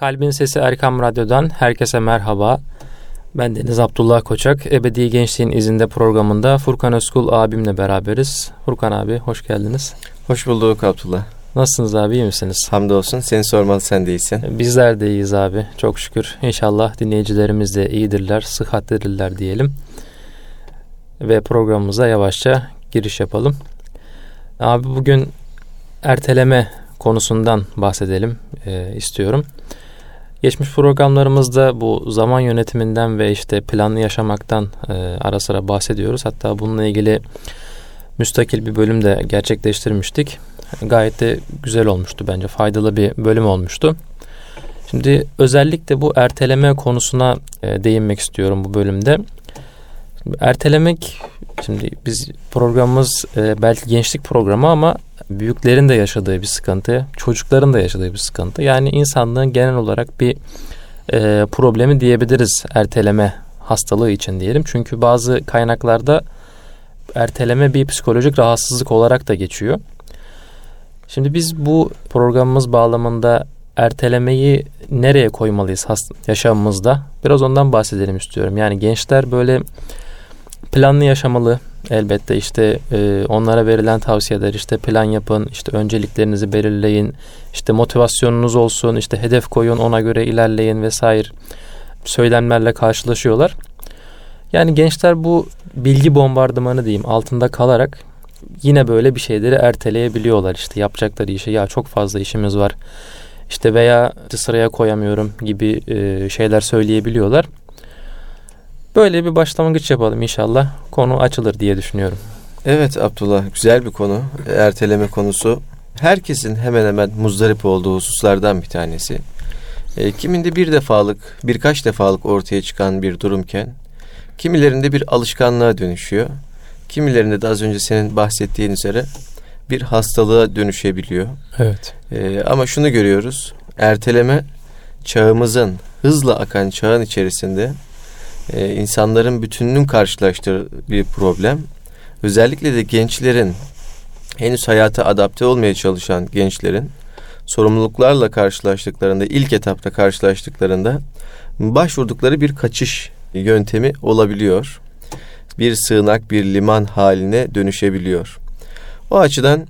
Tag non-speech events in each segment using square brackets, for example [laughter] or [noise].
Kalbin Sesi Erkam Radyo'dan herkese merhaba. Ben Deniz Abdullah Koçak. Ebedi Gençliğin İzinde programında Furkan Özkul abimle beraberiz. Furkan abi hoş geldiniz. Hoş bulduk Abdullah. Nasılsınız abi iyi misiniz? Hamdolsun seni sormalı sen de iyisin. Bizler de iyiyiz abi çok şükür. İnşallah dinleyicilerimiz de iyidirler, sıhhatlidirler diyelim. Ve programımıza yavaşça giriş yapalım. Abi bugün erteleme konusundan bahsedelim e, istiyorum. Geçmiş programlarımızda bu zaman yönetiminden ve işte planlı yaşamaktan e, ara sıra bahsediyoruz. Hatta bununla ilgili müstakil bir bölüm de gerçekleştirmiştik. Gayet de güzel olmuştu bence. Faydalı bir bölüm olmuştu. Şimdi özellikle bu erteleme konusuna e, değinmek istiyorum bu bölümde. Ertelemek şimdi biz programımız e, belki gençlik programı ama büyüklerin de yaşadığı bir sıkıntı, çocukların da yaşadığı bir sıkıntı. Yani insanlığın genel olarak bir e, problemi diyebiliriz erteleme hastalığı için diyelim. Çünkü bazı kaynaklarda erteleme bir psikolojik rahatsızlık olarak da geçiyor. Şimdi biz bu programımız bağlamında ertelemeyi nereye koymalıyız yaşamımızda? Biraz ondan bahsedelim istiyorum. Yani gençler böyle planlı yaşamalı. Elbette işte e, onlara verilen tavsiyeler işte plan yapın, işte önceliklerinizi belirleyin, işte motivasyonunuz olsun, işte hedef koyun, ona göre ilerleyin vesaire söylemlerle karşılaşıyorlar. Yani gençler bu bilgi bombardımanı diyeyim altında kalarak yine böyle bir şeyleri erteleyebiliyorlar işte yapacakları işe ya çok fazla işimiz var işte veya sıraya koyamıyorum gibi e, şeyler söyleyebiliyorlar. Böyle bir başlangıç yapalım inşallah. Konu açılır diye düşünüyorum. Evet Abdullah güzel bir konu. Erteleme konusu. Herkesin hemen hemen muzdarip olduğu hususlardan bir tanesi. E, kiminde bir defalık, birkaç defalık ortaya çıkan bir durumken kimilerinde bir alışkanlığa dönüşüyor. Kimilerinde de az önce senin bahsettiğin üzere bir hastalığa dönüşebiliyor. Evet. E, ama şunu görüyoruz. Erteleme çağımızın hızla akan çağın içerisinde e, insanların bütününün karşılaştığı bir problem. Özellikle de gençlerin henüz hayata adapte olmaya çalışan gençlerin sorumluluklarla karşılaştıklarında ilk etapta karşılaştıklarında başvurdukları bir kaçış yöntemi olabiliyor. Bir sığınak, bir liman haline dönüşebiliyor. O açıdan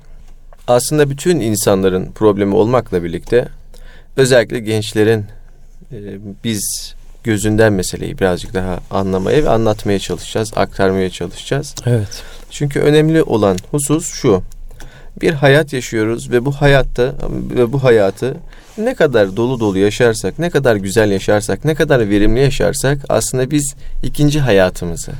aslında bütün insanların problemi olmakla birlikte özellikle gençlerin e, biz gözünden meseleyi birazcık daha anlamaya ve anlatmaya çalışacağız, aktarmaya çalışacağız. Evet. Çünkü önemli olan husus şu. Bir hayat yaşıyoruz ve bu hayatta ve bu hayatı ne kadar dolu dolu yaşarsak, ne kadar güzel yaşarsak, ne kadar verimli yaşarsak aslında biz ikinci hayatımızı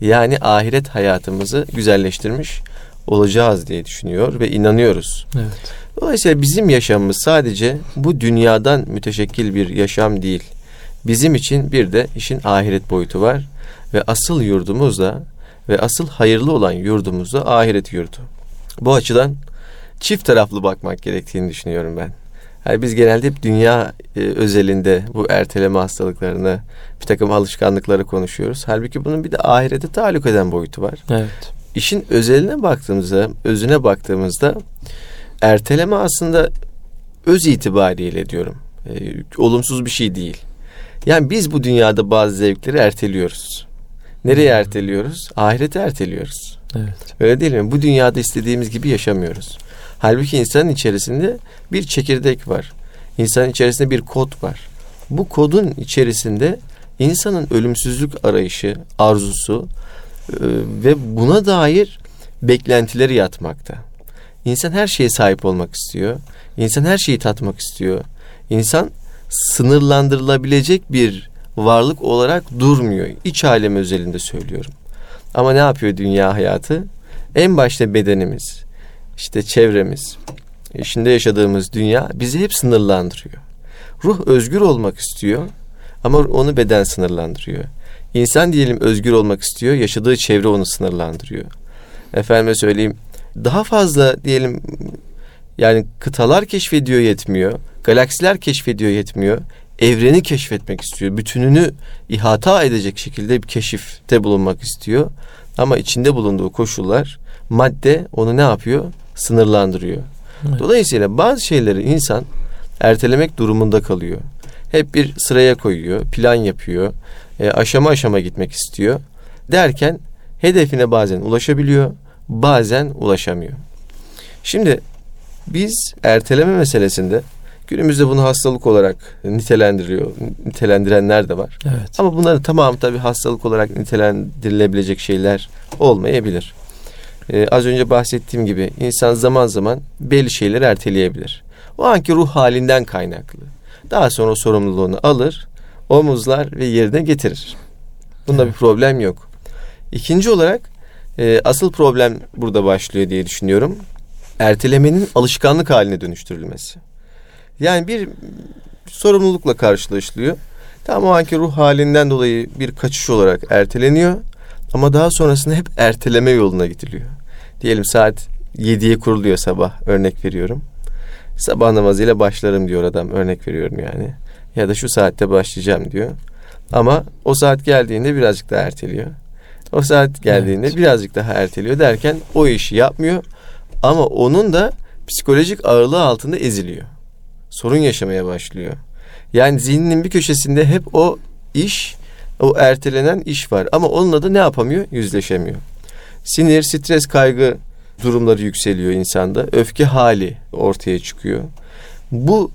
yani ahiret hayatımızı güzelleştirmiş olacağız diye düşünüyor ve inanıyoruz. Evet. Dolayısıyla bizim yaşamımız sadece bu dünyadan müteşekkil bir yaşam değil. Bizim için bir de işin ahiret boyutu var ve asıl yurdumuz da ve asıl hayırlı olan yurdumuz da ahiret yurdu. Bu açıdan çift taraflı bakmak gerektiğini düşünüyorum ben. Yani biz genelde hep dünya e, özelinde bu erteleme hastalıklarını, bir takım alışkanlıkları konuşuyoruz. Halbuki bunun bir de ahirete taluk eden boyutu var. Evet. İşin özeline baktığımızda, özüne baktığımızda erteleme aslında öz itibariyle diyorum. E, olumsuz bir şey değil. Yani biz bu dünyada bazı zevkleri erteliyoruz. Nereye hmm. erteliyoruz? Ahirete erteliyoruz. Evet. Öyle değil mi? Bu dünyada istediğimiz gibi yaşamıyoruz. Halbuki insanın içerisinde bir çekirdek var. İnsanın içerisinde bir kod var. Bu kodun içerisinde insanın ölümsüzlük arayışı, arzusu e, ve buna dair beklentileri yatmakta. İnsan her şeye sahip olmak istiyor. İnsan her şeyi tatmak istiyor. İnsan sınırlandırılabilecek bir varlık olarak durmuyor. İç alem özelinde söylüyorum. Ama ne yapıyor dünya hayatı? En başta bedenimiz, işte çevremiz, içinde yaşadığımız dünya bizi hep sınırlandırıyor. Ruh özgür olmak istiyor ama onu beden sınırlandırıyor. İnsan diyelim özgür olmak istiyor, yaşadığı çevre onu sınırlandırıyor. Efendime söyleyeyim, daha fazla diyelim yani kıtalar keşfediyor yetmiyor. Galaksiler keşfediyor yetmiyor. Evreni keşfetmek istiyor. Bütününü ihata edecek şekilde bir keşifte bulunmak istiyor. Ama içinde bulunduğu koşullar madde onu ne yapıyor? Sınırlandırıyor. Evet. Dolayısıyla bazı şeyleri insan ertelemek durumunda kalıyor. Hep bir sıraya koyuyor, plan yapıyor, e, aşama aşama gitmek istiyor. Derken hedefine bazen ulaşabiliyor, bazen ulaşamıyor. Şimdi biz erteleme meselesinde günümüzde bunu hastalık olarak nitelendiriyor, nitelendirenler de var. Evet. Ama bunların tamamı tabii hastalık olarak nitelendirilebilecek şeyler olmayabilir. Ee, az önce bahsettiğim gibi insan zaman zaman belli şeyleri erteleyebilir. O anki ruh halinden kaynaklı. Daha sonra sorumluluğunu alır, omuzlar ve yerine getirir. Bunda bir problem yok. İkinci olarak e, asıl problem burada başlıyor diye düşünüyorum. Ertelemenin alışkanlık haline dönüştürülmesi. Yani bir sorumlulukla karşılaşılıyor. Tam o anki ruh halinden dolayı bir kaçış olarak erteleniyor. Ama daha sonrasında hep erteleme yoluna gidiliyor. Diyelim saat 7'ye kuruluyor sabah örnek veriyorum. Sabah namazıyla başlarım diyor adam örnek veriyorum yani. Ya da şu saatte başlayacağım diyor. Ama o saat geldiğinde birazcık daha erteliyor. O saat geldiğinde evet. birazcık daha erteliyor derken o işi yapmıyor. Ama onun da psikolojik ağırlığı altında eziliyor. Sorun yaşamaya başlıyor. Yani zihninin bir köşesinde hep o iş, o ertelenen iş var. Ama onunla da ne yapamıyor? Yüzleşemiyor. Sinir, stres, kaygı durumları yükseliyor insanda. Öfke hali ortaya çıkıyor. Bu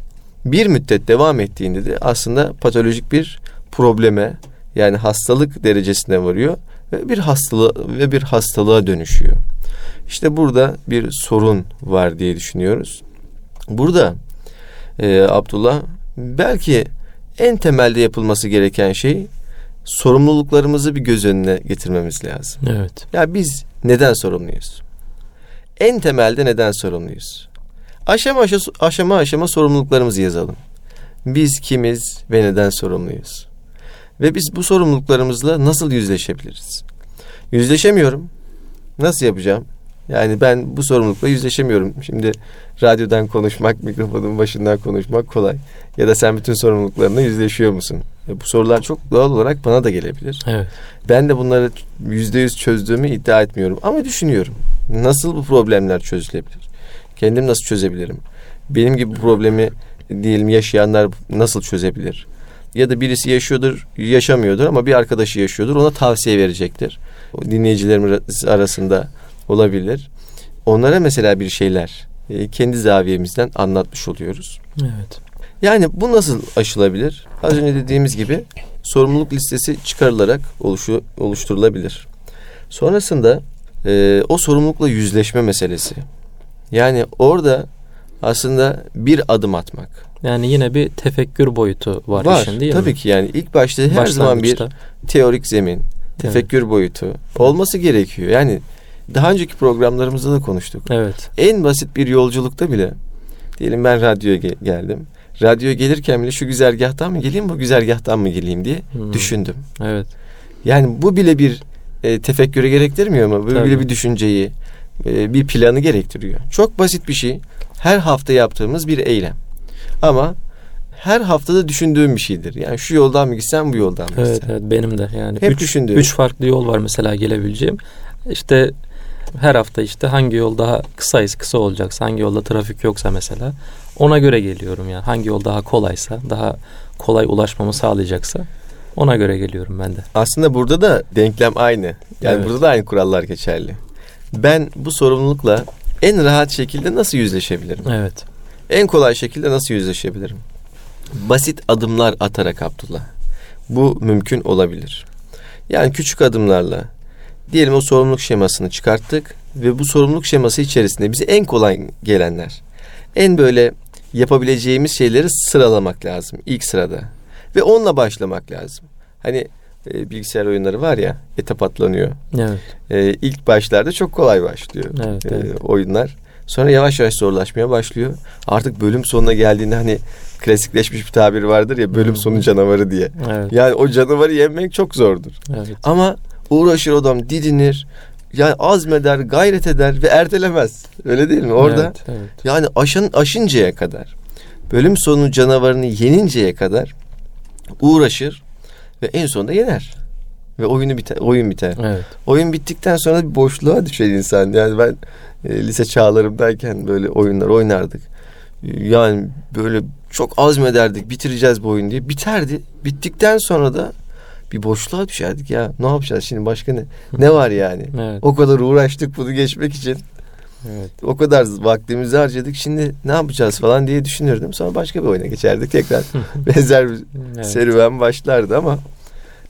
bir müddet devam ettiğinde de aslında patolojik bir probleme yani hastalık derecesine varıyor ve bir hastalığı ve bir hastalığa dönüşüyor. İşte burada bir sorun var diye düşünüyoruz. Burada e, Abdullah belki en temelde yapılması gereken şey sorumluluklarımızı bir göz önüne getirmemiz lazım. Evet. Ya biz neden sorumluyuz? En temelde neden sorumluyuz? Aşama aşama, aşama aşama sorumluluklarımızı yazalım. Biz kimiz ve neden sorumluyuz? Ve biz bu sorumluluklarımızla nasıl yüzleşebiliriz? Yüzleşemiyorum. Nasıl yapacağım? Yani ben bu sorumlulukla yüzleşemiyorum. Şimdi radyodan konuşmak, mikrofonun başından konuşmak kolay. Ya da sen bütün sorumluluklarına yüzleşiyor musun? E bu sorular çok doğal olarak bana da gelebilir. Evet. Ben de bunları yüzde yüz çözdüğümü iddia etmiyorum. Ama düşünüyorum. Nasıl bu problemler çözülebilir? Kendim nasıl çözebilirim? Benim gibi bu problemi diyelim yaşayanlar nasıl çözebilir? Ya da birisi yaşıyordur, yaşamıyordur ama bir arkadaşı yaşıyordur. Ona tavsiye verecektir. Dinleyicilerimiz arasında olabilir. Onlara mesela bir şeyler e, kendi zaviyemizden anlatmış oluyoruz. Evet. Yani bu nasıl aşılabilir? Az önce dediğimiz gibi sorumluluk listesi çıkarılarak oluşu, oluşturulabilir. Sonrasında e, o sorumlulukla yüzleşme meselesi. Yani orada aslında bir adım atmak. Yani yine bir tefekkür boyutu var, var işin değil tabii mi? ki yani ilk başta her zaman bir teorik zemin, tefekkür evet. boyutu olması gerekiyor. Yani daha önceki programlarımızda da konuştuk. Evet. En basit bir yolculukta bile diyelim ben radyoya ge- geldim. Radyoya gelirken bile şu güzergahtan mı geleyim bu güzergahtan mı geleyim diye hmm. düşündüm. Evet. Yani bu bile bir e, tefekkürü gerektirmiyor mu? Bu Tabii. bile bir düşünceyi, e, bir planı gerektiriyor. Çok basit bir şey. Her hafta yaptığımız bir eylem. Ama her haftada düşündüğüm bir şeydir. Yani şu yoldan mı gitsem bu yoldan mı evet, Evet benim de yani. Hep üç, düşündüğüm. Üç farklı yol var mesela gelebileceğim. İşte her hafta işte hangi yol daha kısaysa kısa olacaksa hangi yolda trafik yoksa mesela ona göre geliyorum yani hangi yol daha kolaysa daha kolay ulaşmamı sağlayacaksa ona göre geliyorum ben de. Aslında burada da denklem aynı. Yani evet. burada da aynı kurallar geçerli. Ben bu sorumlulukla en rahat şekilde nasıl yüzleşebilirim? Evet. En kolay şekilde nasıl yüzleşebilirim? Basit adımlar atarak Abdullah. Bu mümkün olabilir. Yani küçük adımlarla diyelim o sorumluluk şemasını çıkarttık ve bu sorumluluk şeması içerisinde bize en kolay gelenler, en böyle yapabileceğimiz şeyleri sıralamak lazım ilk sırada ve onunla başlamak lazım. Hani e, bilgisayar oyunları var ya etap atlanıyor. Evet. E, ilk başlarda çok kolay başlıyor evet, evet. E, oyunlar. Sonra yavaş yavaş zorlaşmaya başlıyor. Artık bölüm sonuna geldiğinde hani klasikleşmiş bir tabir vardır ya bölüm sonu canavarı diye. Evet. Yani o canavarı yenmek çok zordur. Evet. Ama uğraşır adam didinir. Yani azmeder, gayret eder ve ertelemez. Öyle değil mi? Orada evet, evet. yani aşın aşıncaya kadar bölüm sonu canavarını yeninceye kadar uğraşır ve en sonunda yener. Ve oyunu biter, oyun biter. Evet. Oyun bittikten sonra bir boşluğa düşer insan. Yani ben e, lise çağlarımdayken böyle oyunlar oynardık. Yani böyle çok azmederdik bitireceğiz bu oyunu diye. Biterdi. Bittikten sonra da bir boşluğa düşerdik ya. Ne yapacağız şimdi başka ne? Ne var yani? [laughs] Evet. O kadar uğraştık bunu geçmek için. Evet. O kadar vaktimizi harcadık. Şimdi ne yapacağız falan diye düşünürdüm. Sonra başka bir oyuna geçerdik tekrar. [laughs] benzer bir Evet. serüven başlardı ama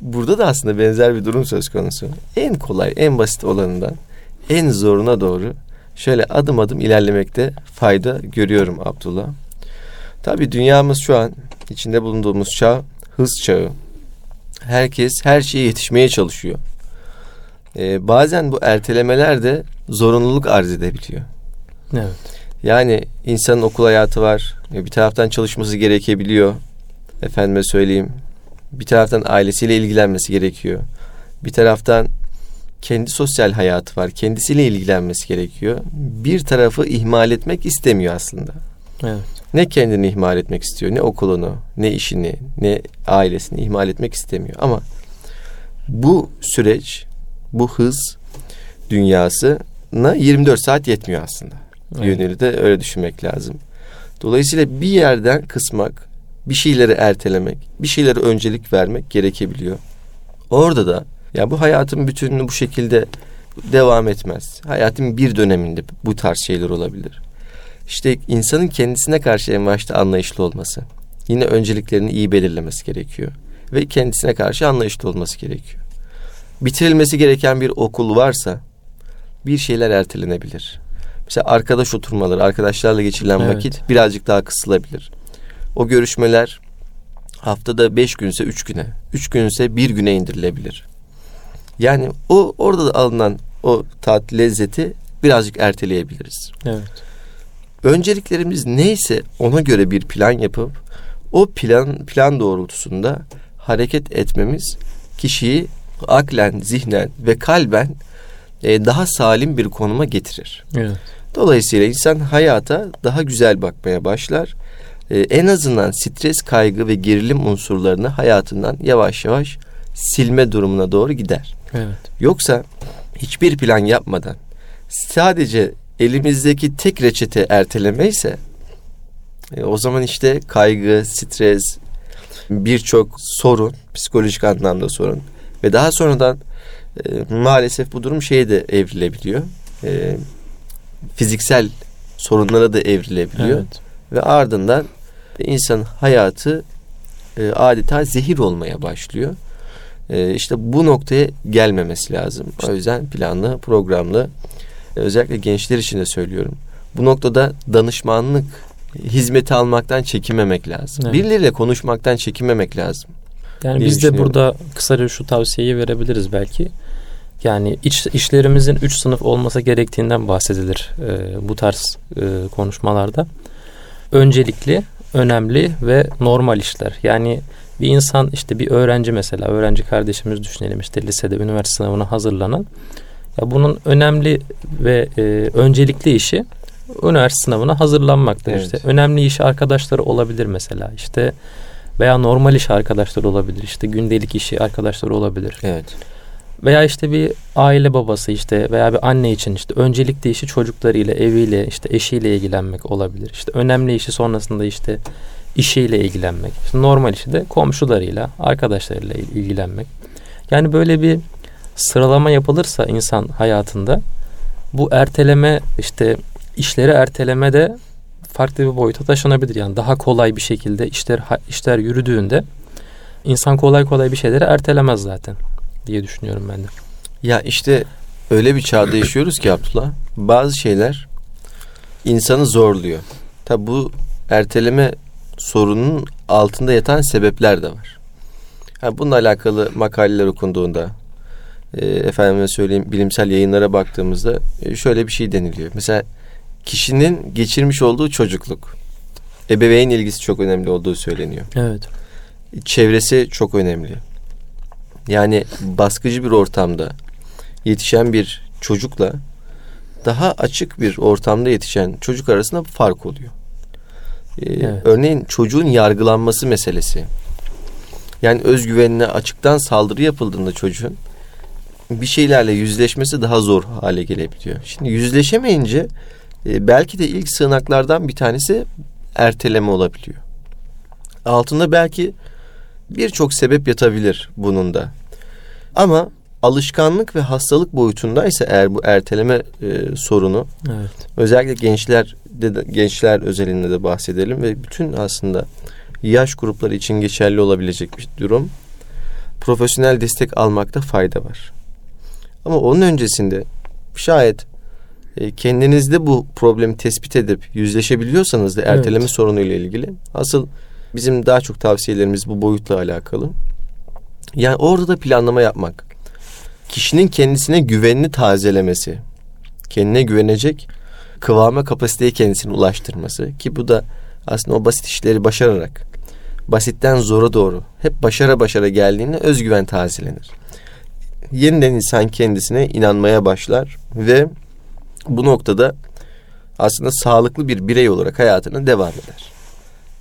burada da aslında benzer bir durum söz konusu. En kolay, en basit olanından en zoruna doğru şöyle adım adım ilerlemekte fayda görüyorum Abdullah. Tabii dünyamız şu an içinde bulunduğumuz çağ hız çağı. Herkes her şeye yetişmeye çalışıyor. Ee, bazen bu ertelemeler de zorunluluk arz edebiliyor. Evet. Yani insanın okul hayatı var. Bir taraftan çalışması gerekebiliyor. Efendime söyleyeyim. Bir taraftan ailesiyle ilgilenmesi gerekiyor. Bir taraftan kendi sosyal hayatı var. Kendisiyle ilgilenmesi gerekiyor. Bir tarafı ihmal etmek istemiyor aslında. Evet. Ne kendini ihmal etmek istiyor, ne okulunu, ne işini, ne ailesini ihmal etmek istemiyor. Ama bu süreç, bu hız dünyasına 24 saat yetmiyor aslında. Evet. Yönünü de öyle düşünmek lazım. Dolayısıyla bir yerden kısmak, bir şeyleri ertelemek, bir şeylere öncelik vermek gerekebiliyor. Orada da ya bu hayatın bütününü bu şekilde devam etmez. Hayatın bir döneminde bu tarz şeyler olabilir. İşte insanın kendisine karşı en başta anlayışlı olması. Yine önceliklerini iyi belirlemesi gerekiyor. Ve kendisine karşı anlayışlı olması gerekiyor. Bitirilmesi gereken bir okul varsa bir şeyler ertelenebilir. Mesela arkadaş oturmaları, arkadaşlarla geçirilen Evet. vakit birazcık daha kısılabilir. O görüşmeler haftada beş günse üç güne, üç günse bir güne indirilebilir. Yani o orada da alınan o tat lezzeti birazcık erteleyebiliriz Evet. önceliklerimiz neyse ona göre bir plan yapıp o plan plan doğrultusunda hareket etmemiz kişiyi aklen, zihnen ve kalben e, daha salim bir konuma getirir. Evet. Dolayısıyla insan hayata daha güzel bakmaya başlar. E, en azından stres, kaygı ve gerilim unsurlarını hayatından yavaş yavaş silme durumuna doğru gider. Evet. Yoksa hiçbir plan yapmadan sadece elimizdeki tek reçete erteleme ise e, o zaman işte kaygı, stres, birçok sorun, psikolojik anlamda sorun ve daha sonradan e, maalesef bu durum şeye de evrilebiliyor. E, fiziksel sorunlara da evrilebiliyor Evet. Ve ardından insan hayatı e, adeta zehir olmaya başlıyor. E, işte bu noktaya gelmemesi lazım. O yüzden planlı, programlı, e, özellikle gençler için de söylüyorum. Bu noktada danışmanlık hizmeti almaktan çekinmemek lazım. Evet. Birileriyle konuşmaktan çekinmemek lazım. Yani biz de burada kısaca şu tavsiyeyi verebiliriz belki. Yani iç, işlerimizin üç sınıf olması gerektiğinden bahsedilir e, bu tarz e, konuşmalarda. Öncelikli, önemli ve normal işler. Yani bir insan işte bir öğrenci mesela öğrenci kardeşimiz düşünelim işte lisede üniversite sınavına hazırlanan ya bunun önemli ve e, öncelikli işi üniversite sınavına hazırlanmaktır Evet. işte. Önemli işi arkadaşları olabilir mesela işte veya normal iş arkadaşları olabilir işte gündelik işi arkadaşları olabilir. Evet. Veya işte bir aile babası işte veya bir anne için işte öncelikli işi çocuklarıyla, eviyle, işte eşiyle ilgilenmek olabilir. İşte önemli işi sonrasında işte işiyle ilgilenmek. İşte normal işi de komşularıyla, arkadaşlarıyla il- ilgilenmek. Yani böyle bir sıralama yapılırsa insan hayatında bu erteleme işte işleri erteleme de farklı bir boyuta taşınabilir. Yani daha kolay bir şekilde işler işler yürüdüğünde insan kolay kolay bir şeyleri ertelemez zaten diye düşünüyorum ben de. Ya işte öyle bir çağda yaşıyoruz ki Abdullah. Bazı şeyler insanı zorluyor. Tabi bu erteleme sorunun altında yatan sebepler de var. Ha, bununla alakalı makaleler okunduğunda e, efendime söyleyeyim bilimsel yayınlara baktığımızda e, şöyle bir şey deniliyor. Mesela kişinin geçirmiş olduğu çocukluk. Ebeveyn ilgisi çok önemli olduğu söyleniyor Evet. çevresi çok önemli. Yani baskıcı bir ortamda yetişen bir çocukla daha açık bir ortamda yetişen çocuk arasında fark oluyor. Ee, Evet. Örneğin çocuğun yargılanması meselesi. Yani özgüvenine açıktan saldırı yapıldığında çocuğun bir şeylerle yüzleşmesi daha zor hale gelebiliyor. Şimdi yüzleşemeyince e, belki de ilk sığınaklardan bir tanesi erteleme olabiliyor. Altında belki birçok sebep yatabilir bunun da. Ama alışkanlık ve hastalık boyutundaysa eğer bu erteleme e, sorunu Evet. özellikle gençler de, gençler özelinde de bahsedelim ve bütün aslında yaş grupları için geçerli olabilecek bir durum. Profesyonel destek almakta fayda var. Ama onun öncesinde şayet e, kendinizde bu problemi tespit edip yüzleşebiliyorsanız da erteleme Evet. sorunuyla ilgili asıl bizim daha çok tavsiyelerimiz bu boyutla alakalı. Yani orada da planlama yapmak. Kişinin kendisine güvenini tazelemesi. Kendine güvenecek kıvama kapasiteye kendisini ulaştırması ki bu da aslında o basit işleri başararak basitten zora doğru hep başara başara geldiğinde özgüven tazelenir. Yeniden insan kendisine inanmaya başlar ve bu noktada aslında sağlıklı bir birey olarak hayatına devam eder.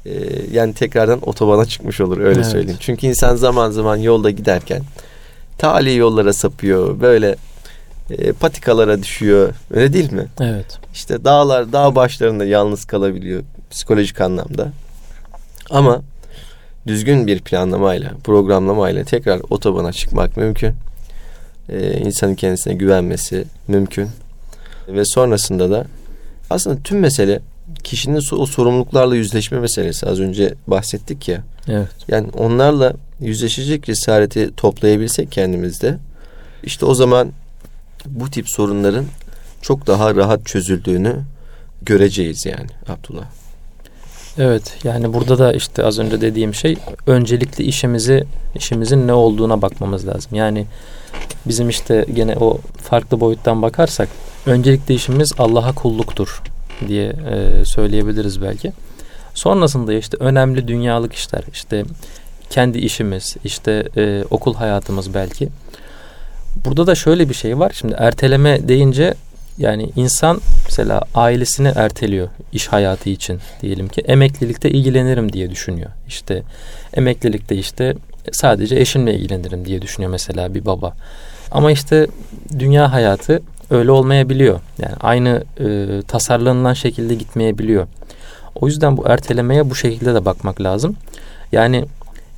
Ee, yani tekrardan otobana çıkmış olur öyle Evet. söyleyeyim. Çünkü insan zaman zaman yolda giderken tali yollara sapıyor. Böyle e, patikalara düşüyor. Öyle değil mi? Evet. İşte dağlar, dağ başlarında yalnız kalabiliyor psikolojik anlamda. Ama düzgün bir planlamayla, programlamayla tekrar otobana çıkmak mümkün. Ee, insanın kendisine güvenmesi mümkün. Ve sonrasında da aslında tüm mesele kişinin o sorumluluklarla yüzleşme meselesi. Az önce bahsettik ya. Evet. Yani onlarla yüzleşecek cesareti toplayabilsek kendimizde işte o zaman bu tip sorunların çok daha rahat çözüldüğünü göreceğiz yani Abdullah. Evet yani burada da işte az önce dediğim şey öncelikli işimizi işimizin ne olduğuna bakmamız lazım. Yani bizim işte gene o farklı boyuttan bakarsak öncelikli işimiz Allah'a kulluktur diye e, söyleyebiliriz belki. Sonrasında işte önemli dünyalık işler işte kendi işimiz işte e, okul hayatımız belki. Burada da şöyle bir şey var. Şimdi erteleme deyince yani insan mesela ailesini erteliyor iş hayatı için diyelim ki emeklilikte ilgilenirim diye düşünüyor. İşte emeklilikte işte sadece eşimle ilgilenirim diye düşünüyor mesela bir baba. Ama işte dünya hayatı öyle olmayabiliyor. Yani aynı e, tasarlanılan şekilde gitmeyebiliyor. O yüzden bu ertelemeye bu şekilde de bakmak lazım. Yani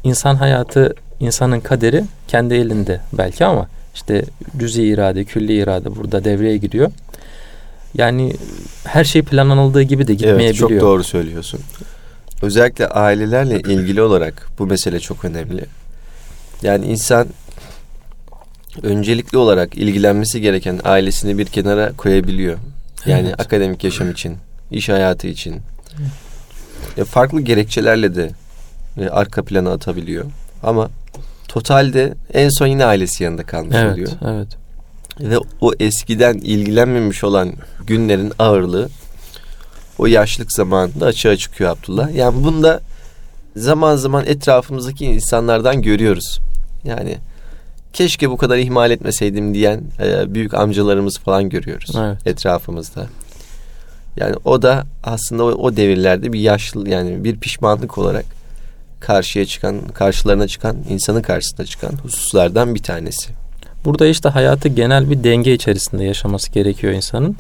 insan hayatı, insanın kaderi kendi elinde belki ama işte cüzi irade, külli irade burada devreye giriyor. Yani her şey planlanıldığı gibi de Evet gitmeyebiliyor. çok doğru söylüyorsun. Özellikle ailelerle ilgili olarak bu mesele çok önemli. Yani insan öncelikli olarak ilgilenmesi gereken ailesini bir kenara koyabiliyor. Yani Evet. akademik yaşam için, iş hayatı için. E, farklı gerekçelerle de e, arka plana atabiliyor. Ama totalde en son yine ailesi yanında kalmış Evet, oluyor. evet. Ve o eskiden ilgilenmemiş olan günlerin ağırlığı o yaşlık zamanında açığa çıkıyor Abdullah. Yani bunda zaman zaman etrafımızdaki insanlardan görüyoruz. Yani keşke bu kadar ihmal etmeseydim diyen e, büyük amcalarımız falan görüyoruz Evet. etrafımızda. Yani o da aslında o, o devirlerde bir yaşlı yani bir pişmanlık olarak karşıya çıkan, karşılarına çıkan, insanın karşısına çıkan hususlardan bir tanesi. Burada işte hayatı genel bir denge içerisinde yaşaması gerekiyor insanın.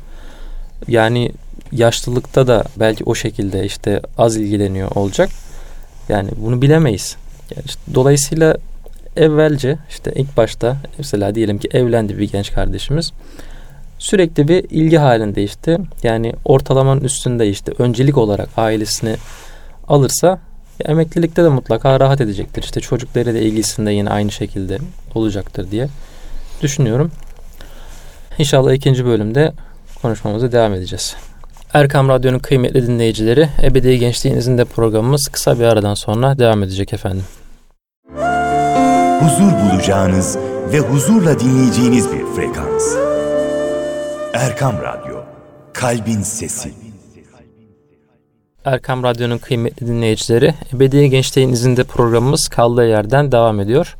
Yani yaşlılıkta da belki o şekilde işte az ilgileniyor olacak. Yani bunu bilemeyiz. Yani işte dolayısıyla evvelce işte ilk başta mesela diyelim ki evlendi bir genç kardeşimiz. Sürekli bir ilgi halinde işte yani ortalamanın üstünde işte öncelik olarak ailesini alırsa emeklilikte de mutlaka rahat edecektir. İşte çocukları da ilgisinde yine aynı şekilde olacaktır diye düşünüyorum. İnşallah ikinci bölümde konuşmamıza devam edeceğiz. Erkam Radyo'nun kıymetli dinleyicileri, Ebedi Gençliğinizin de programımız kısa bir aradan sonra devam edecek efendim. Huzur bulacağınız ve huzurla dinleyeceğiniz bir frekans. Erkam Radyo, Kalbin Sesi. Erkam Radyo'nun kıymetli dinleyicileri, Ebedi Gençliğinizin de programımız kaldığı yerden devam ediyor.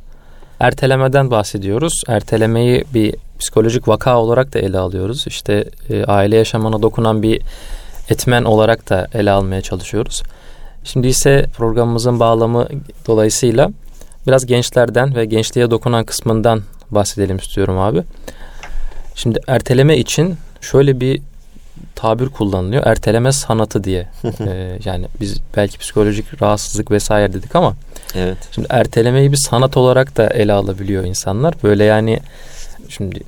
Ertelemeden bahsediyoruz. Ertelemeyi bir psikolojik vaka olarak da ele alıyoruz. İşte e, aile yaşamına dokunan bir etmen olarak da ele almaya çalışıyoruz. Şimdi ise programımızın bağlamı dolayısıyla biraz gençlerden ve gençliğe dokunan kısmından bahsedelim istiyorum abi. Şimdi erteleme için şöyle bir tabir kullanılıyor. Erteleme sanatı diye. [laughs] ee, yani biz belki psikolojik rahatsızlık vesaire dedik ama Evet. şimdi ertelemeyi bir sanat olarak da ele alabiliyor insanlar. Böyle yani şimdi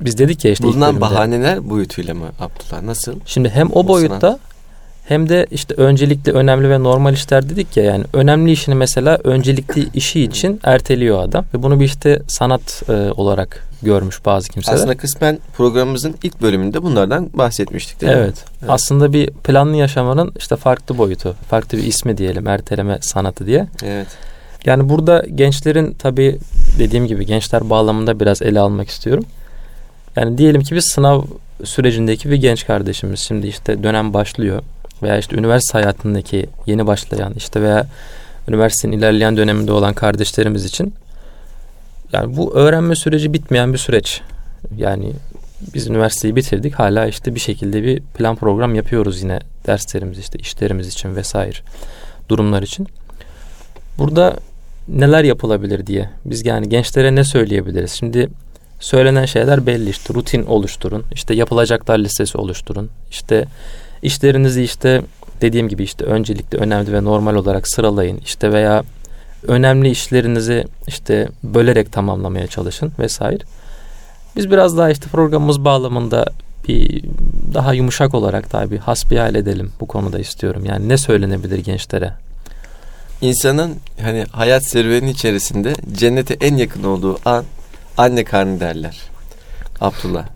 biz dedik ya işte Bulunan bahaneler boyutuyla mı Abdullah? Nasıl? Şimdi hem o O boyutta sanat. Hem de işte öncelikli önemli ve normal işler dedik ya yani önemli işini mesela öncelikli işi için erteliyor adam ve bunu bir işte sanat e, olarak görmüş bazı kimseler. Aslında kısmen programımızın ilk bölümünde bunlardan bahsetmiştik değil mi? evet. Aslında bir planlı yaşamanın işte farklı boyutu, farklı bir ismi diyelim erteleme sanatı diye. Evet. Yani burada gençlerin tabii dediğim gibi gençler bağlamında biraz ele almak istiyorum. Yani diyelim ki bir sınav sürecindeki bir genç kardeşimiz şimdi işte dönem başlıyor veya işte üniversite hayatındaki yeni başlayan işte veya üniversitenin ilerleyen döneminde olan kardeşlerimiz için yani bu öğrenme süreci bitmeyen bir süreç. Yani biz üniversiteyi bitirdik hala işte bir şekilde bir plan program yapıyoruz yine derslerimiz işte işlerimiz için vesaire durumlar için. Burada neler yapılabilir diye biz yani gençlere ne söyleyebiliriz? Şimdi söylenen şeyler belli işte rutin oluşturun işte yapılacaklar listesi oluşturun işte işlerinizi işte dediğim gibi işte öncelikle önemli ve normal olarak sıralayın işte veya önemli işlerinizi işte bölerek tamamlamaya çalışın vesaire. Biz biraz daha işte programımız bağlamında bir daha yumuşak olarak daha bir hasbihal edelim bu konuda istiyorum. Yani ne söylenebilir gençlere? İnsanın hani hayat serüveni içerisinde cennete en yakın olduğu an anne karnı derler. Abdullah.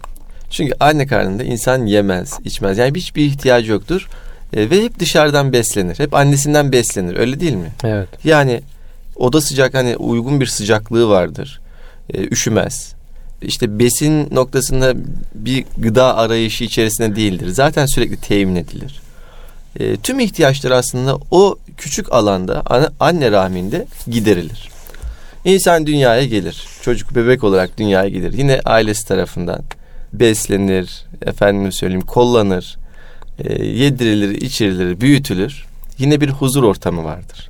Çünkü anne karnında insan yemez, içmez. Yani hiçbir ihtiyacı yoktur. E, ve hep dışarıdan beslenir. Hep annesinden beslenir. Öyle değil mi? Evet. Yani oda sıcak hani uygun bir sıcaklığı vardır. E, üşümez. İşte besin noktasında bir gıda arayışı içerisinde değildir. Zaten sürekli temin edilir. E, tüm ihtiyaçlar aslında o küçük alanda anne rahminde giderilir. İnsan dünyaya gelir. Çocuk bebek olarak dünyaya gelir. Yine ailesi tarafından beslenir, efendim söyleyeyim kollanır, e, yedirilir, içirilir, büyütülür. Yine bir huzur ortamı vardır.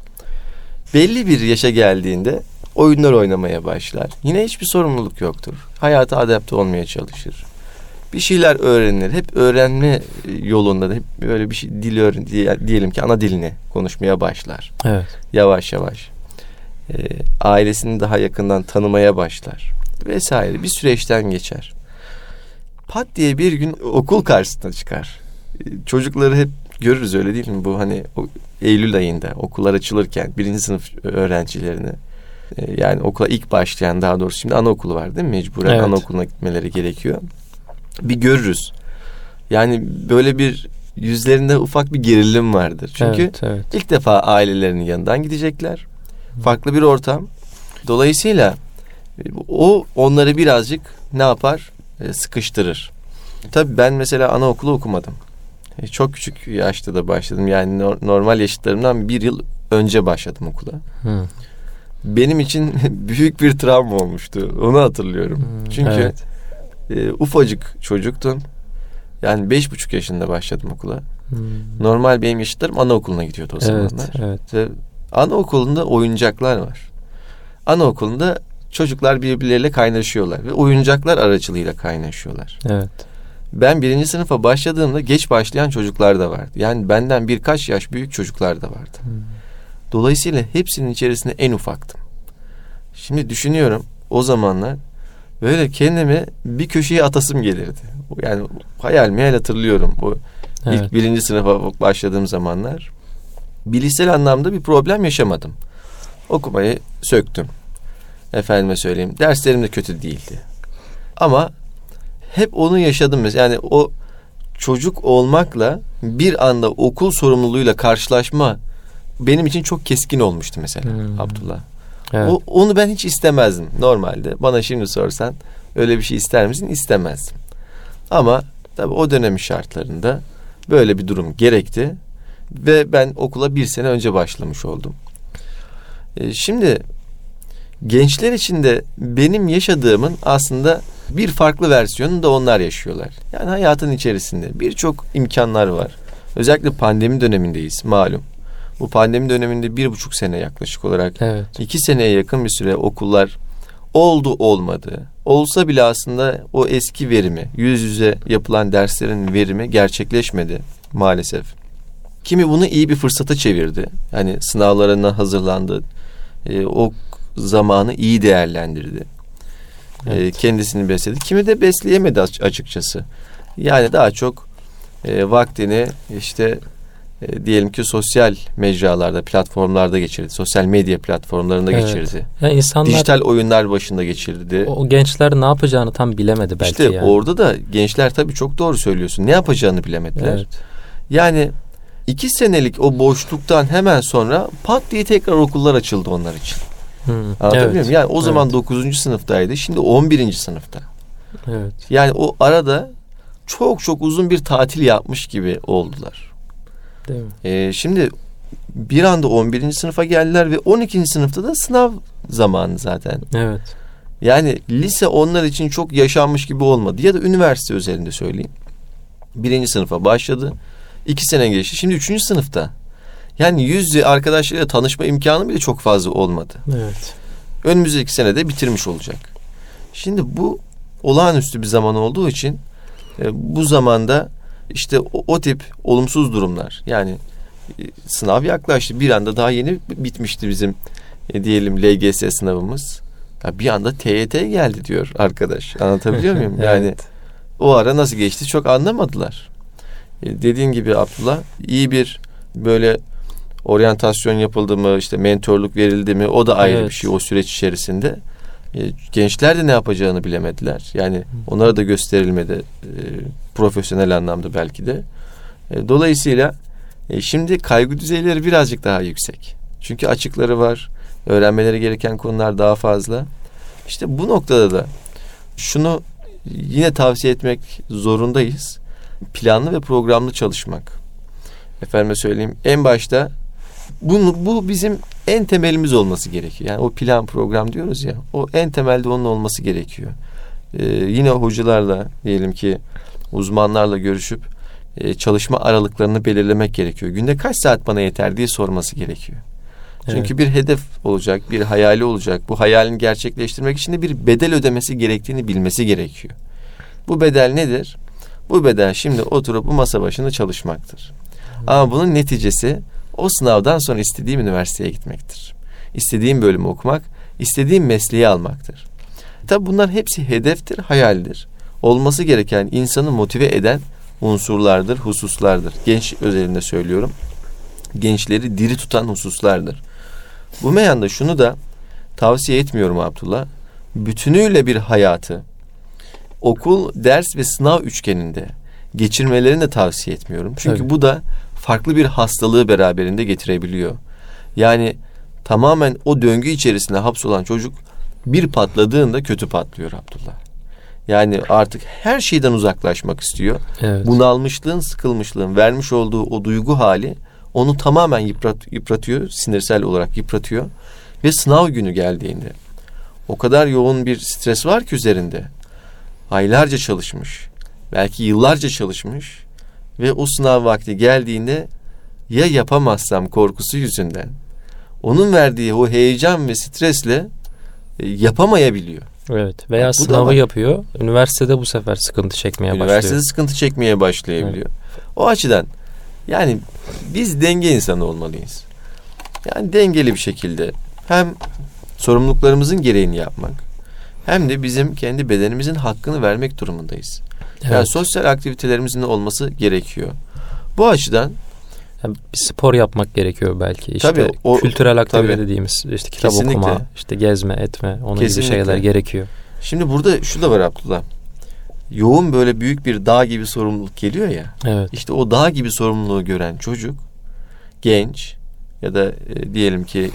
Belli bir yaşa geldiğinde oyunlar oynamaya başlar. Yine hiçbir sorumluluk yoktur. Hayata adapte olmaya çalışır. Bir şeyler öğrenir. Hep öğrenme yolunda da hep böyle bir şey dil öğren diye- diyelim ki ana dilini konuşmaya başlar. Evet. Yavaş yavaş. E, ailesini daha yakından tanımaya başlar. Vesaire bir süreçten geçer. Pat diye bir gün okul karşısına çıkar. E, Çocukları hep görürüz öyle değil mi? Bu hani Eylül ayında okullar açılırken birinci sınıf öğrencilerini e, yani okula ilk başlayan daha doğrusu şimdi anaokulu var değil mi? Mecburen Evet. anaokuluna gitmeleri gerekiyor. Bir görürüz. Yani böyle bir yüzlerinde ufak bir gerilim vardır. Çünkü evet, evet. İlk defa ailelerinin yanından gidecekler. Farklı bir ortam. Dolayısıyla e, o onları birazcık ne yapar? E, sıkıştırır. Tabii ben mesela anaokulu okumadım. E, Çok küçük yaşta da başladım. Yani nor- normal yaşıtlarımdan bir yıl önce başladım okula. Hı. Benim için [laughs] büyük bir travma olmuştu. Onu hatırlıyorum. Hmm, Çünkü evet. e, ufacık çocuktum. Yani beş buçuk yaşında başladım okula. Hmm. Normal benim yaşıtlarım anaokuluna gidiyordu o Evet, zamanlar. evet. İşte anaokulunda oyuncaklar var. Anaokulunda çocuklar birbirleriyle kaynaşıyorlar ve oyuncaklar aracılığıyla kaynaşıyorlar. Evet. Ben birinci sınıfa başladığımda geç başlayan çocuklar da vardı. Yani benden birkaç yaş büyük çocuklar da vardı. Hmm. Dolayısıyla hepsinin içerisinde en ufaktım. Şimdi düşünüyorum o zamanlar böyle kendimi bir köşeye atasım gelirdi. Yani hayal meyal hatırlıyorum. O Evet. İlk birinci sınıfa başladığım zamanlar bilişsel anlamda bir problem yaşamadım. Okumayı söktüm. Efendime söyleyeyim. Derslerim de kötü değildi. Ama hep onu yaşadım. mesela. Yani o çocuk olmakla bir anda okul sorumluluğuyla karşılaşma benim için çok keskin olmuştu mesela Hmm. Abdullah. Evet. O, onu ben hiç istemezdim normalde. Bana şimdi sorsan öyle bir şey ister misin? İstemezdim. Ama tabii o dönemin şartlarında böyle bir durum gerekti. Ve ben okula bir sene önce başlamış oldum. E, şimdi gençler için de benim yaşadığımın aslında bir farklı versiyonunu da onlar yaşıyorlar. Yani hayatın içerisinde birçok imkanlar var. Özellikle pandemi dönemindeyiz malum. Bu pandemi döneminde bir buçuk sene yaklaşık olarak Evet. İki seneye yakın bir süre okullar oldu olmadı. olsa bile aslında o eski verimi, yüz yüze yapılan derslerin verimi gerçekleşmedi maalesef. Kimi bunu iyi bir fırsata çevirdi. Yani sınavlarına hazırlandı. E, o zamanı iyi değerlendirdi. E, evet. E, kendisini besledi. Kimi de besleyemedi açıkçası. Yani daha çok e, vaktini işte e, diyelim ki sosyal mecralarda, platformlarda geçirdi. Sosyal medya platformlarında evet. geçirdi. Yani insanlar dijital oyunlar başında geçirdi. O gençler ne yapacağını tam bilemedi belki işte yani. orada da gençler tabii çok doğru söylüyorsun. Ne yapacağını bilemediler. Evet. Yani iki senelik o boşluktan hemen sonra pat diye tekrar okullar açıldı onlar için. Hmm. Anlatabiliyor evet. muyum? Yani o zaman evet. 9. sınıftaydı. Şimdi 11. sınıfta. Evet. Yani o arada çok çok uzun bir tatil yapmış gibi oldular. Değil mi? Ee, şimdi bir anda 11. sınıfa geldiler ve 12. sınıfta da sınav zamanı zaten. Evet. Yani lise onlar için çok yaşanmış gibi olmadı. Ya da üniversite özelinde söyleyeyim. Birinci sınıfa başladı. iki sene geçti. Şimdi üçüncü sınıfta. Yani yüz yüze arkadaşlarıyla tanışma imkanı bile çok fazla olmadı. Evet. Önümüzdeki sene de bitirmiş olacak. Şimdi bu olağanüstü bir zaman olduğu için e, bu zamanda işte o, o tip olumsuz durumlar yani e, sınav yaklaştı bir anda daha yeni bitmişti bizim e, diyelim LGS sınavımız. Ya bir anda TYT geldi diyor arkadaş. Anlatabiliyor [laughs] muyum? evet. Yani o ara nasıl geçti çok anlamadılar. E, dediğin gibi Abdullah iyi bir böyle oryantasyon yapıldı mı işte mentorluk verildi mi o da ayrı evet. bir şey o süreç içerisinde. E, gençler de ne yapacağını bilemediler. Yani onlara da gösterilmedi e, profesyonel anlamda belki de. E, dolayısıyla şimdi kaygı düzeyleri birazcık daha yüksek. Çünkü açıkları var. Öğrenmeleri gereken konular daha fazla. İşte bu noktada da şunu yine tavsiye etmek zorundayız. Planlı ve programlı çalışmak. Efendime söyleyeyim en başta bunu, bu bizim en temelimiz olması gerekiyor. Yani o plan program diyoruz ya o en temelde onun olması gerekiyor. Ee, yine hocalarla diyelim ki uzmanlarla görüşüp e, çalışma aralıklarını belirlemek gerekiyor. Günde kaç saat bana yeter diye sorması gerekiyor. Çünkü evet. bir hedef olacak, bir hayali olacak. Bu hayalini gerçekleştirmek için de bir bedel ödemesi gerektiğini bilmesi gerekiyor. Bu bedel nedir? Bu bedel şimdi oturup bu masa başında çalışmaktır. Ama bunun neticesi o sınavdan sonra istediğim üniversiteye gitmektir. İstediğim bölümü okumak, istediğim mesleği almaktır. Tabi bunlar hepsi hedeftir, hayaldir. Olması gereken insanı motive eden unsurlardır, hususlardır. Genç özelinde söylüyorum. Gençleri diri tutan hususlardır. Bu meyanda şunu da tavsiye etmiyorum Abdullah. Bütünüyle bir hayatı okul, ders ve sınav üçgeninde geçirmelerini de tavsiye etmiyorum. Çünkü Tabii. bu da farklı bir hastalığı beraberinde getirebiliyor. Yani tamamen o döngü içerisinde hapsolan çocuk bir patladığında kötü patlıyor Abdullah. Yani artık her şeyden uzaklaşmak istiyor. Evet. Bunalmışlığın, sıkılmışlığın vermiş olduğu o duygu hali onu tamamen yıprat, yıpratıyor, sinirsel olarak yıpratıyor. Ve sınav günü geldiğinde o kadar yoğun bir stres var ki üzerinde. Aylarca çalışmış, belki yıllarca çalışmış ve o sınav vakti geldiğinde ya yapamazsam korkusu yüzünden onun verdiği o heyecan ve stresle e, yapamayabiliyor. Evet veya Bak, sınavı yapıyor. Üniversitede bu sefer sıkıntı çekmeye Üniversitede başlıyor. Üniversitede sıkıntı çekmeye başlayabiliyor. Evet. O açıdan yani biz denge insanı olmalıyız. Yani dengeli bir şekilde hem sorumluluklarımızın gereğini yapmak hem de bizim kendi bedenimizin hakkını vermek durumundayız. Evet. Yani sosyal aktivitelerimizin olması gerekiyor. Bu açıdan yani bir spor yapmak gerekiyor belki. İşte tabii, o, kültürel aktivite tabii. dediğimiz işte kitap Kesinlikle. okuma, işte gezme, etme, onun Kesinlikle. gibi şeyler gerekiyor. Şimdi burada şu da var Abdullah. Yoğun böyle büyük bir dağ gibi sorumluluk geliyor ya. Evet. İşte o dağ gibi sorumluluğu gören çocuk genç ya da e, diyelim ki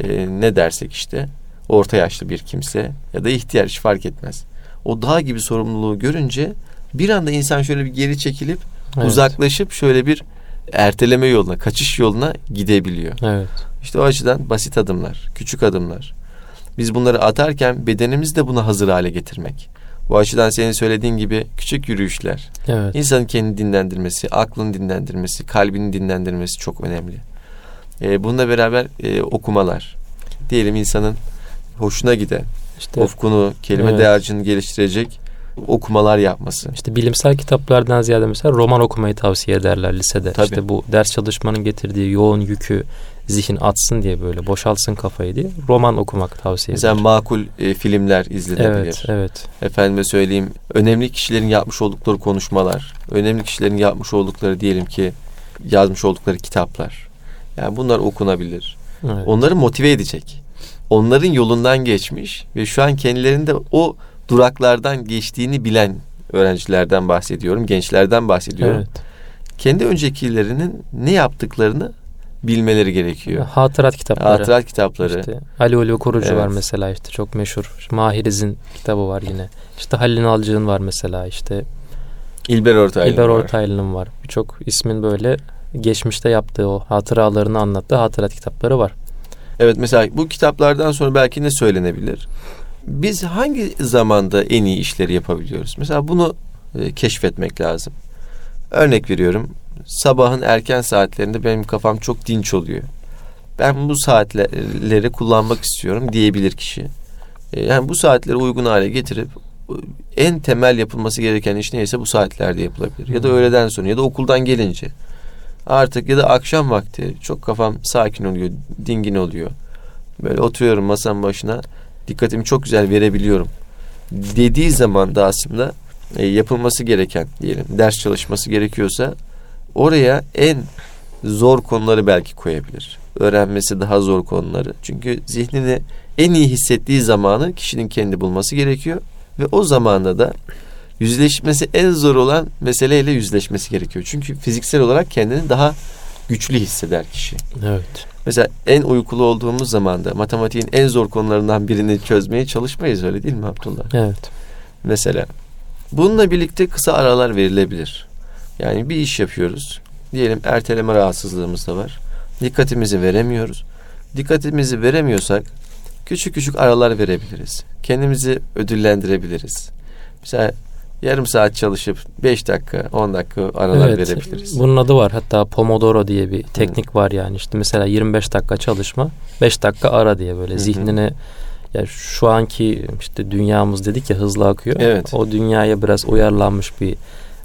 e, ne dersek işte orta yaşlı bir kimse ya da ihtiyar hiç fark etmez. O dağ gibi sorumluluğu görünce bir anda insan şöyle bir geri çekilip evet. uzaklaşıp şöyle bir erteleme yoluna, kaçış yoluna gidebiliyor. Evet. İşte o açıdan basit adımlar, küçük adımlar. Biz bunları atarken bedenimizi de buna hazır hale getirmek. Bu açıdan senin söylediğin gibi küçük yürüyüşler. Evet. İnsanın kendini dinlendirmesi, aklını dinlendirmesi, kalbini dinlendirmesi çok önemli. Ee, bununla beraber e, okumalar. Diyelim insanın hoşuna giden, İşte, ufkunu, kelime Evet. dağarcığını geliştirecek okumalar yapması. işte bilimsel kitaplardan ziyade mesela roman okumayı tavsiye ederler lisede. Tabii. İşte bu ders çalışmanın getirdiği yoğun yükü zihin atsın diye böyle boşaltsın kafayı diye roman okumak tavsiye Mesela edilir. makul e, filmler izlenebilir. Evet, evet. Efendime söyleyeyim önemli kişilerin yapmış oldukları konuşmalar, önemli kişilerin yapmış oldukları diyelim ki yazmış oldukları kitaplar. Yani bunlar okunabilir. evet. Onları motive edecek. Onların yolundan geçmiş ve şu an kendilerinde o duraklardan geçtiğini bilen öğrencilerden bahsediyorum, gençlerden bahsediyorum. Evet. Kendi öncekilerinin ne yaptıklarını bilmeleri gerekiyor. Hatırat kitapları. Hatırat kitapları. İşte Ali Ulu Kurucu var Evet. mesela işte çok meşhur. Mahiriz'in kitabı var yine. İşte Halil Nalcık'ın var mesela işte. İlber Ortaylı. İlber var. Ortaylı'nın var. Birçok ismin böyle geçmişte yaptığı o hatıralarını anlattığı hatırat kitapları var. Evet mesela bu kitaplardan sonra belki ne söylenebilir? Biz hangi zamanda en iyi işleri yapabiliyoruz? Mesela bunu e, keşfetmek lazım. Örnek veriyorum. Sabahın erken saatlerinde benim kafam çok dinç oluyor. Ben bu saatleri kullanmak istiyorum diyebilir kişi. E, yani bu saatleri uygun hale getirip e, en temel yapılması gereken iş neyse bu saatlerde yapılabilir. Ya da öğleden sonra ya da okuldan gelince. Artık ya da akşam vakti çok kafam sakin oluyor, dingin oluyor. Böyle oturuyorum masanın başına dikkatimi çok güzel verebiliyorum. Dediği zaman da aslında e, yapılması gereken diyelim ders çalışması gerekiyorsa oraya en zor konuları belki koyabilir. Öğrenmesi daha zor konuları. Çünkü zihnini en iyi hissettiği zamanı kişinin kendi bulması gerekiyor ve o zamanda da yüzleşmesi en zor olan meseleyle yüzleşmesi gerekiyor. Çünkü fiziksel olarak kendini daha güçlü hisseder kişi. Evet. Mesela en uykulu olduğumuz zaman da matematiğin en zor konularından birini çözmeye çalışmayız öyle değil mi Abdullah? Evet. Mesela bununla birlikte kısa aralar verilebilir. Yani bir iş yapıyoruz. Diyelim erteleme rahatsızlığımız da var. Dikkatimizi veremiyoruz. Dikkatimizi veremiyorsak küçük küçük aralar verebiliriz. Kendimizi ödüllendirebiliriz. Mesela yarım saat çalışıp 5 dakika 10 dakika aralar evet. verebiliriz. Bunun adı var. Hatta Pomodoro diye bir teknik var yani. İşte mesela 25 dakika çalışma, 5 dakika ara diye böyle Hı hı. zihnine ya şu anki işte dünyamız dedik ya hızlı akıyor. Evet. O dünyaya biraz uyarlanmış bir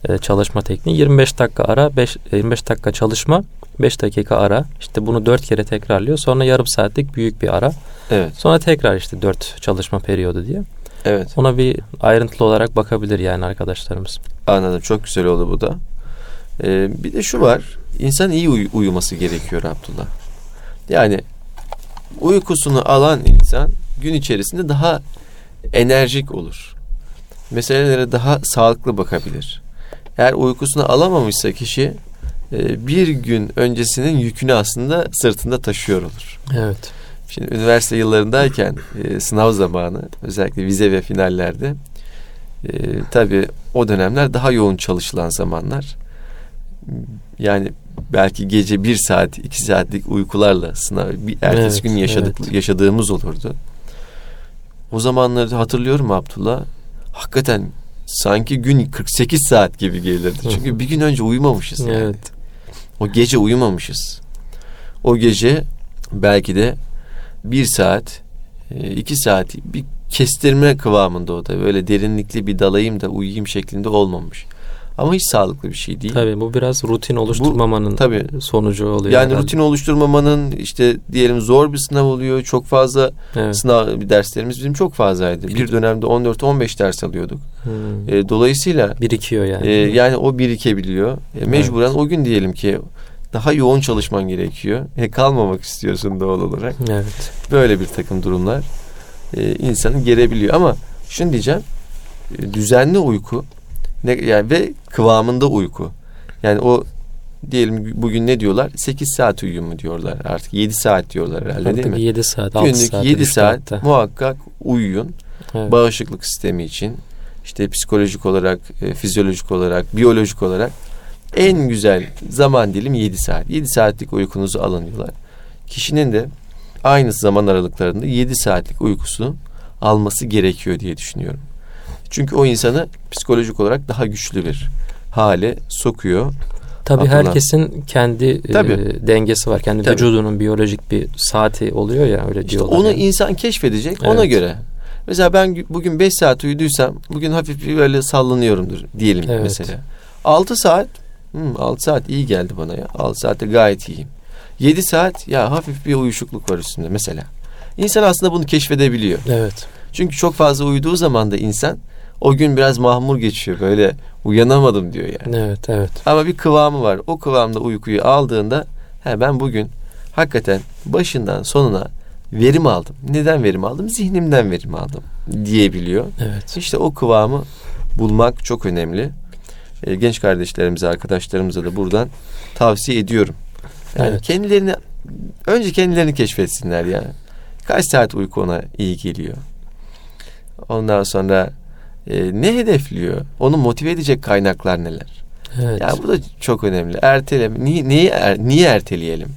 e, çalışma tekniği. 25 dakika ara, 5 25 dakika çalışma, 5 dakika ara. İşte bunu 4 kere tekrarlıyor. Sonra yarım saatlik büyük bir ara. Evet. Sonra tekrar işte 4 çalışma periyodu diye. Evet. Ona bir ayrıntılı olarak bakabilir yani arkadaşlarımız. Anladım. Çok güzel oldu bu da. Ee, bir de şu var. İnsan iyi uy- uyuması gerekiyor Abdullah. Yani uykusunu alan insan gün içerisinde daha enerjik olur. Meselelere daha sağlıklı bakabilir. Eğer uykusunu alamamışsa kişi e, bir gün öncesinin yükünü aslında sırtında taşıyor olur. Evet. Şimdi üniversite yıllarındayken e, sınav zamanı özellikle vize ve finallerde e, tabii o dönemler daha yoğun çalışılan zamanlar. Yani belki gece bir saat, iki saatlik uykularla sınav, bir ertesi Evet, gün yaşadık, evet. yaşadığımız olurdu. O zamanları hatırlıyorum Abdullah. Hakikaten sanki gün 48 saat gibi gelirdi. Çünkü bir gün önce uyumamışız. Yani. Evet. O gece uyumamışız. O gece belki de bir saat, e, iki saat bir kestirme kıvamında o da. Böyle derinlikli bir dalayım da uyuyayım şeklinde olmamış. Ama hiç sağlıklı bir şey değil. Tabii bu biraz rutin oluşturmamanın tabii. sonucu oluyor. Yani herhalde. rutin oluşturmamanın işte diyelim zor bir sınav oluyor. Çok fazla Evet. sınav derslerimiz bizim çok fazlaydı. Bir dönemde 14-15 ders alıyorduk. Hmm. E, dolayısıyla Birikiyor yani. e, yani o birikebiliyor. E, mecburen o gün diyelim ki daha yoğun çalışman gerekiyor. E, kalmamak istiyorsun doğal olarak. evet. Böyle bir takım durumlar e, insanı gerebiliyor. Ama şunu diyeceğim. e, düzenli uyku ne, yani ve kıvamında uyku. Yani o diyelim bugün ne diyorlar? 8 saat uyuyun mu diyorlar artık. 7 saat diyorlar herhalde değil Artık mi? 7 saat, 6 Günlük saat. 7 üç saat saatte. muhakkak uyuyun. Evet. Bağışıklık sistemi için işte psikolojik olarak, e, fizyolojik olarak, biyolojik olarak en güzel zaman dilimi 7 saat. 7 saatlik uykunuzu alın diyorlar. Kişinin de aynı zaman aralıklarında 7 saatlik uykusunu alması gerekiyor diye düşünüyorum. Çünkü o insanı psikolojik olarak daha güçlü bir hale sokuyor. Tabii Abdullah. herkesin kendi e, Tabii. dengesi var. Kendi Tabii. vücudunun biyolojik bir saati oluyor ya öyle İşte diyorlar. onu yani. insan keşfedecek ona Evet. göre. Mesela ben gü- bugün 5 saat uyuduysam bugün hafif bir böyle sallanıyorumdur diyelim Evet. mesela. 6 saat hmm, 6 saat iyi geldi bana ya. 6 saatte gayet iyiyim. 7 saat ya hafif bir uyuşukluk var üstünde mesela. İnsan aslında bunu keşfedebiliyor. Evet. Çünkü çok fazla uyuduğu zaman da insan o gün biraz mahmur geçiyor. Böyle uyanamadım diyor yani. Evet, evet. Ama bir kıvamı var. O kıvamda uykuyu aldığında he ben bugün hakikaten başından sonuna verim aldım. Neden verim aldım? Zihnimden verim aldım diyebiliyor. Evet. İşte o kıvamı bulmak çok önemli. Ee, genç kardeşlerimize, arkadaşlarımıza da buradan tavsiye ediyorum. Yani Evet. kendilerini önce kendilerini keşfetsinler ya. Kaç saat uyku ona iyi geliyor. Ondan sonra e, ne hedefliyor? Onu motive edecek kaynaklar neler? Evet. Ya bu da çok önemli. Ertele niye niye, er- niye erteleyelim?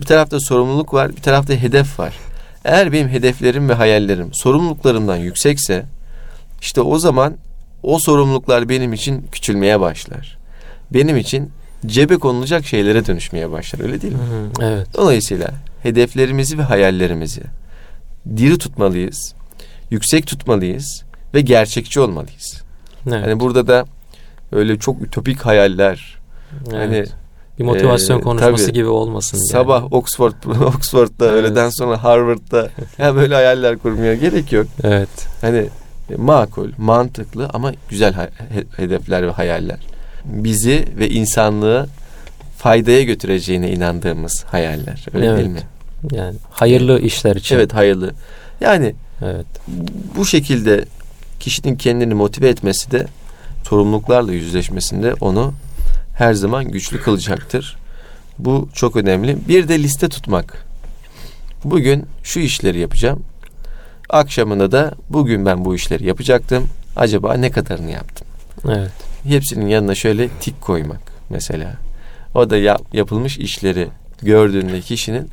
Bir tarafta sorumluluk var, bir tarafta hedef var. Eğer benim hedeflerim ve hayallerim sorumluluklarımdan yüksekse işte o zaman o sorumluluklar benim için küçülmeye başlar. Benim için cebe konulacak şeylere dönüşmeye başlar. Öyle değil mi? Hı, evet. Dolayısıyla hedeflerimizi ve hayallerimizi diri tutmalıyız, yüksek tutmalıyız ve gerçekçi olmalıyız. Evet. Hani burada da öyle çok ütopik hayaller, evet. hani bir motivasyon e, konuşması tabii. gibi olmasın. yani. sabah Oxford [laughs] Oxford'da Evet. öğleden sonra Harvard'da ya böyle hayaller kurmaya gerek yok. Evet. Hani makul, mantıklı ama güzel hedefler ve hayaller. Bizi ve insanlığı faydaya götüreceğine inandığımız hayaller. Öyle Evet. değil mi? Yani hayırlı işler için. Evet hayırlı. Yani Evet. bu şekilde kişinin kendini motive etmesi de sorumluluklarla yüzleşmesinde onu her zaman güçlü kılacaktır. Bu çok önemli. Bir de liste tutmak. Bugün şu işleri yapacağım. Akşamında da bugün ben bu işleri yapacaktım. Acaba ne kadarını yaptım? Evet. Hepsinin yanına şöyle tik koymak mesela. O da yap- yapılmış işleri gördüğünde kişinin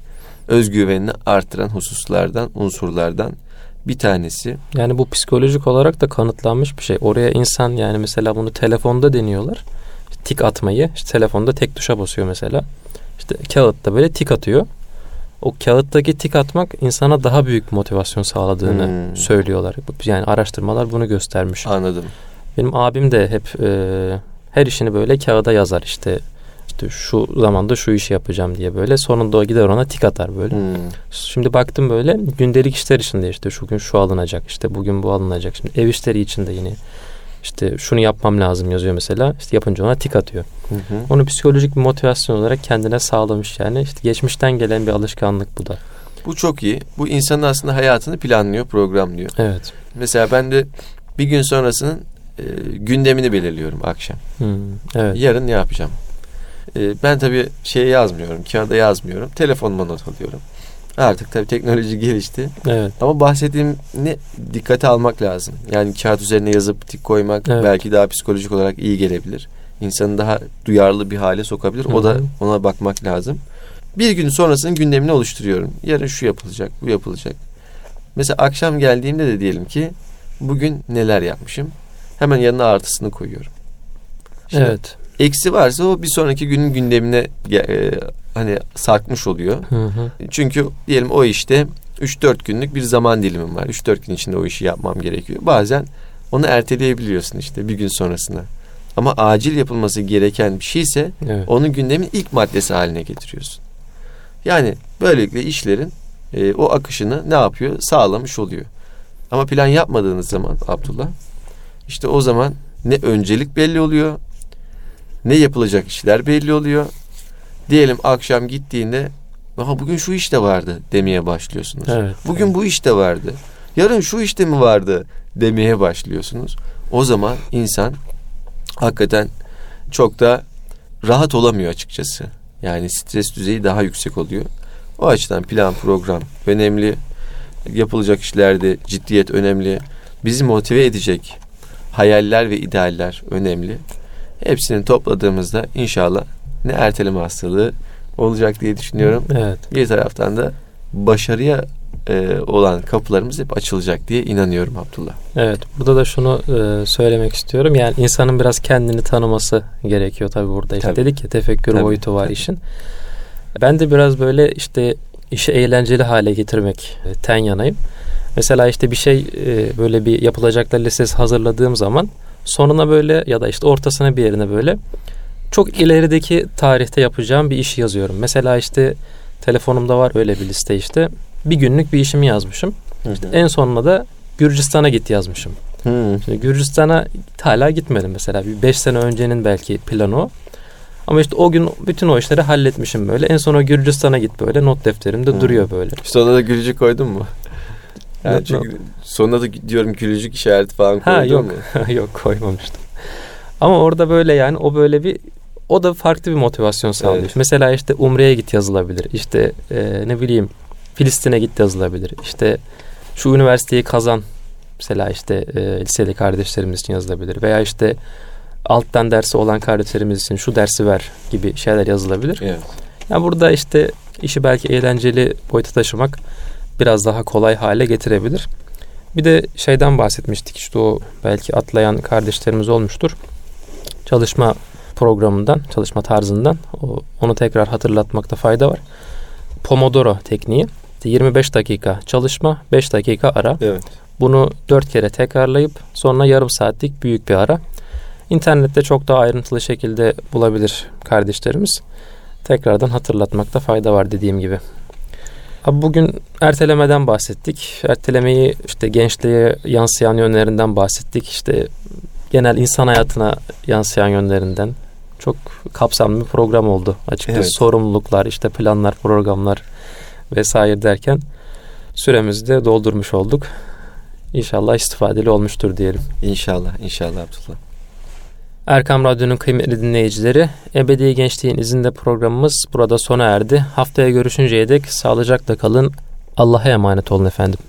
özgüvenini artıran hususlardan, unsurlardan bir tanesi. Yani bu psikolojik olarak da kanıtlanmış bir şey. Oraya insan yani mesela bunu telefonda deniyorlar. İşte tik atmayı. İşte telefonda tek tuşa basıyor mesela. İşte kağıtta böyle tik atıyor. O kağıttaki tik atmak insana daha büyük motivasyon sağladığını Hmm. söylüyorlar. Yani araştırmalar bunu göstermiş. Anladım. Benim abim de hep e, her işini böyle kağıda yazar işte. İşte şu zamanda şu işi yapacağım diye böyle. Sonunda o gider ona tik atar böyle. Hmm. Şimdi baktım böyle gündelik işler içinde işte şu gün şu alınacak işte bugün bu alınacak. Şimdi ev işleri içinde yine işte şunu yapmam lazım yazıyor mesela. İşte yapınca ona tik atıyor. Hı hı. Onu psikolojik bir motivasyon olarak kendine sağlamış yani. İşte geçmişten gelen bir alışkanlık bu da. Bu çok iyi. Bu insanın aslında hayatını planlıyor, programlıyor. Evet. Mesela ben de bir gün sonrasının e, gündemini belirliyorum akşam. Hmm, evet. Yarın ne yapacağım? E, ben tabii şeye yazmıyorum, kağıda yazmıyorum. Telefonuma not alıyorum. Artık tabii teknoloji gelişti. Evet. Ama bahsettiğim ne dikkate almak lazım. Yani kağıt üzerine yazıp tik koymak Evet. belki daha psikolojik olarak iyi gelebilir. İnsanı daha duyarlı bir hale sokabilir. O Hı da ona bakmak lazım. Bir gün sonrasının gündemini oluşturuyorum. Yarın şu yapılacak, bu yapılacak. Mesela akşam geldiğimde de diyelim ki bugün neler yapmışım. Hemen yanına artısını koyuyorum. Şimdi Evet. Eksi varsa o bir sonraki günün gündemine e, hani sarkmış oluyor. Hı hı. Çünkü diyelim o işte 3-4 günlük bir zaman dilimim var. 3-4 gün içinde o işi yapmam gerekiyor. Bazen onu erteleyebiliyorsun işte bir gün sonrasına. Ama acil yapılması gereken bir şeyse Evet. onu gündemin ilk maddesi haline getiriyorsun. Yani böylelikle işlerin e, o akışını ne yapıyor? Sağlamış oluyor. Ama plan yapmadığınız zaman Abdullah işte o zaman ne öncelik belli oluyor ne yapılacak işler belli oluyor. Diyelim akşam gittiğinde Aha bugün şu iş de vardı demeye başlıyorsunuz. Evet. Bugün bu işte vardı. Yarın şu işte mi vardı demeye başlıyorsunuz. O zaman insan hakikaten çok da rahat olamıyor açıkçası. Yani stres düzeyi daha yüksek oluyor. O açıdan plan program önemli. Yapılacak işlerde ciddiyet önemli. Bizi motive edecek hayaller ve idealler önemli. Hepsini topladığımızda inşallah ne erteleme hastalığı olacak diye düşünüyorum. Evet. Bir taraftan da başarıya e, olan kapılarımız hep açılacak diye inanıyorum Abdullah. Evet. Burada da şunu e, söylemek istiyorum. Yani insanın biraz kendini tanıması gerekiyor tabii burada. İşte Tabii. dedik ya tefekkür Tabii, boyutu var tabii. işin. Ben de biraz böyle işte işi eğlenceli hale getirmek e, ten yanayım. Mesela işte bir şey e, böyle bir yapılacaklar listesi hazırladığım zaman sonuna böyle ya da işte ortasına bir yerine böyle çok ilerideki tarihte yapacağım bir işi yazıyorum. Mesela işte telefonumda var öyle bir liste işte. Bir günlük bir işimi yazmışım. İşte en sonuna da Gürcistan'a git yazmışım. Hı. Şimdi Gürcistan'a hala gitmedim mesela. Bir 5 sene öncenin belki planı o. Ama işte o gün bütün o işleri halletmişim böyle. En son o Gürcistan'a git böyle not defterimde Hı. duruyor böyle. Sonuna da gülücük koydun mu? Yani çünkü sonuna da diyorum gülücük işareti falan koydun Ha yok. mu? [laughs] yok koymamıştım. Ama orada böyle yani o böyle bir o da farklı bir motivasyon sağlıyor. Evet. Mesela işte Umre'ye git yazılabilir. İşte e, ne bileyim Filistin'e git yazılabilir. İşte şu üniversiteyi kazan. Mesela işte e, liseli kardeşlerimiz için yazılabilir. Veya işte alttan dersi olan kardeşlerimiz için şu dersi ver gibi şeyler yazılabilir. Evet. Yani burada işte işi belki eğlenceli boyuta taşımak biraz daha kolay hale getirebilir. Bir de şeyden bahsetmiştik işte o belki atlayan kardeşlerimiz olmuştur. Çalışma programından, çalışma tarzından onu tekrar hatırlatmakta fayda var. Pomodoro tekniği. İşte 25 dakika çalışma, 5 dakika ara. Evet. Bunu 4 kere tekrarlayıp sonra yarım saatlik büyük bir ara. İnternette çok daha ayrıntılı şekilde bulabilir kardeşlerimiz. Tekrardan hatırlatmakta fayda var dediğim gibi. Abi bugün ertelemeden bahsettik. Ertelemeyi işte gençliğe yansıyan yönlerinden bahsettik. İşte genel insan hayatına yansıyan yönlerinden. Çok kapsamlı bir program oldu açıkçası. Evet. Sorumluluklar, işte planlar, programlar vesaire derken süremizi de doldurmuş olduk. İnşallah istifadeli olmuştur diyelim. İnşallah, inşallah Abdullah. Erkam Radyo'nun kıymetli dinleyicileri, Ebedi Gençliğin izinde programımız burada sona erdi. Haftaya görüşünceye dek sağlıcakla kalın. Allah'a emanet olun efendim.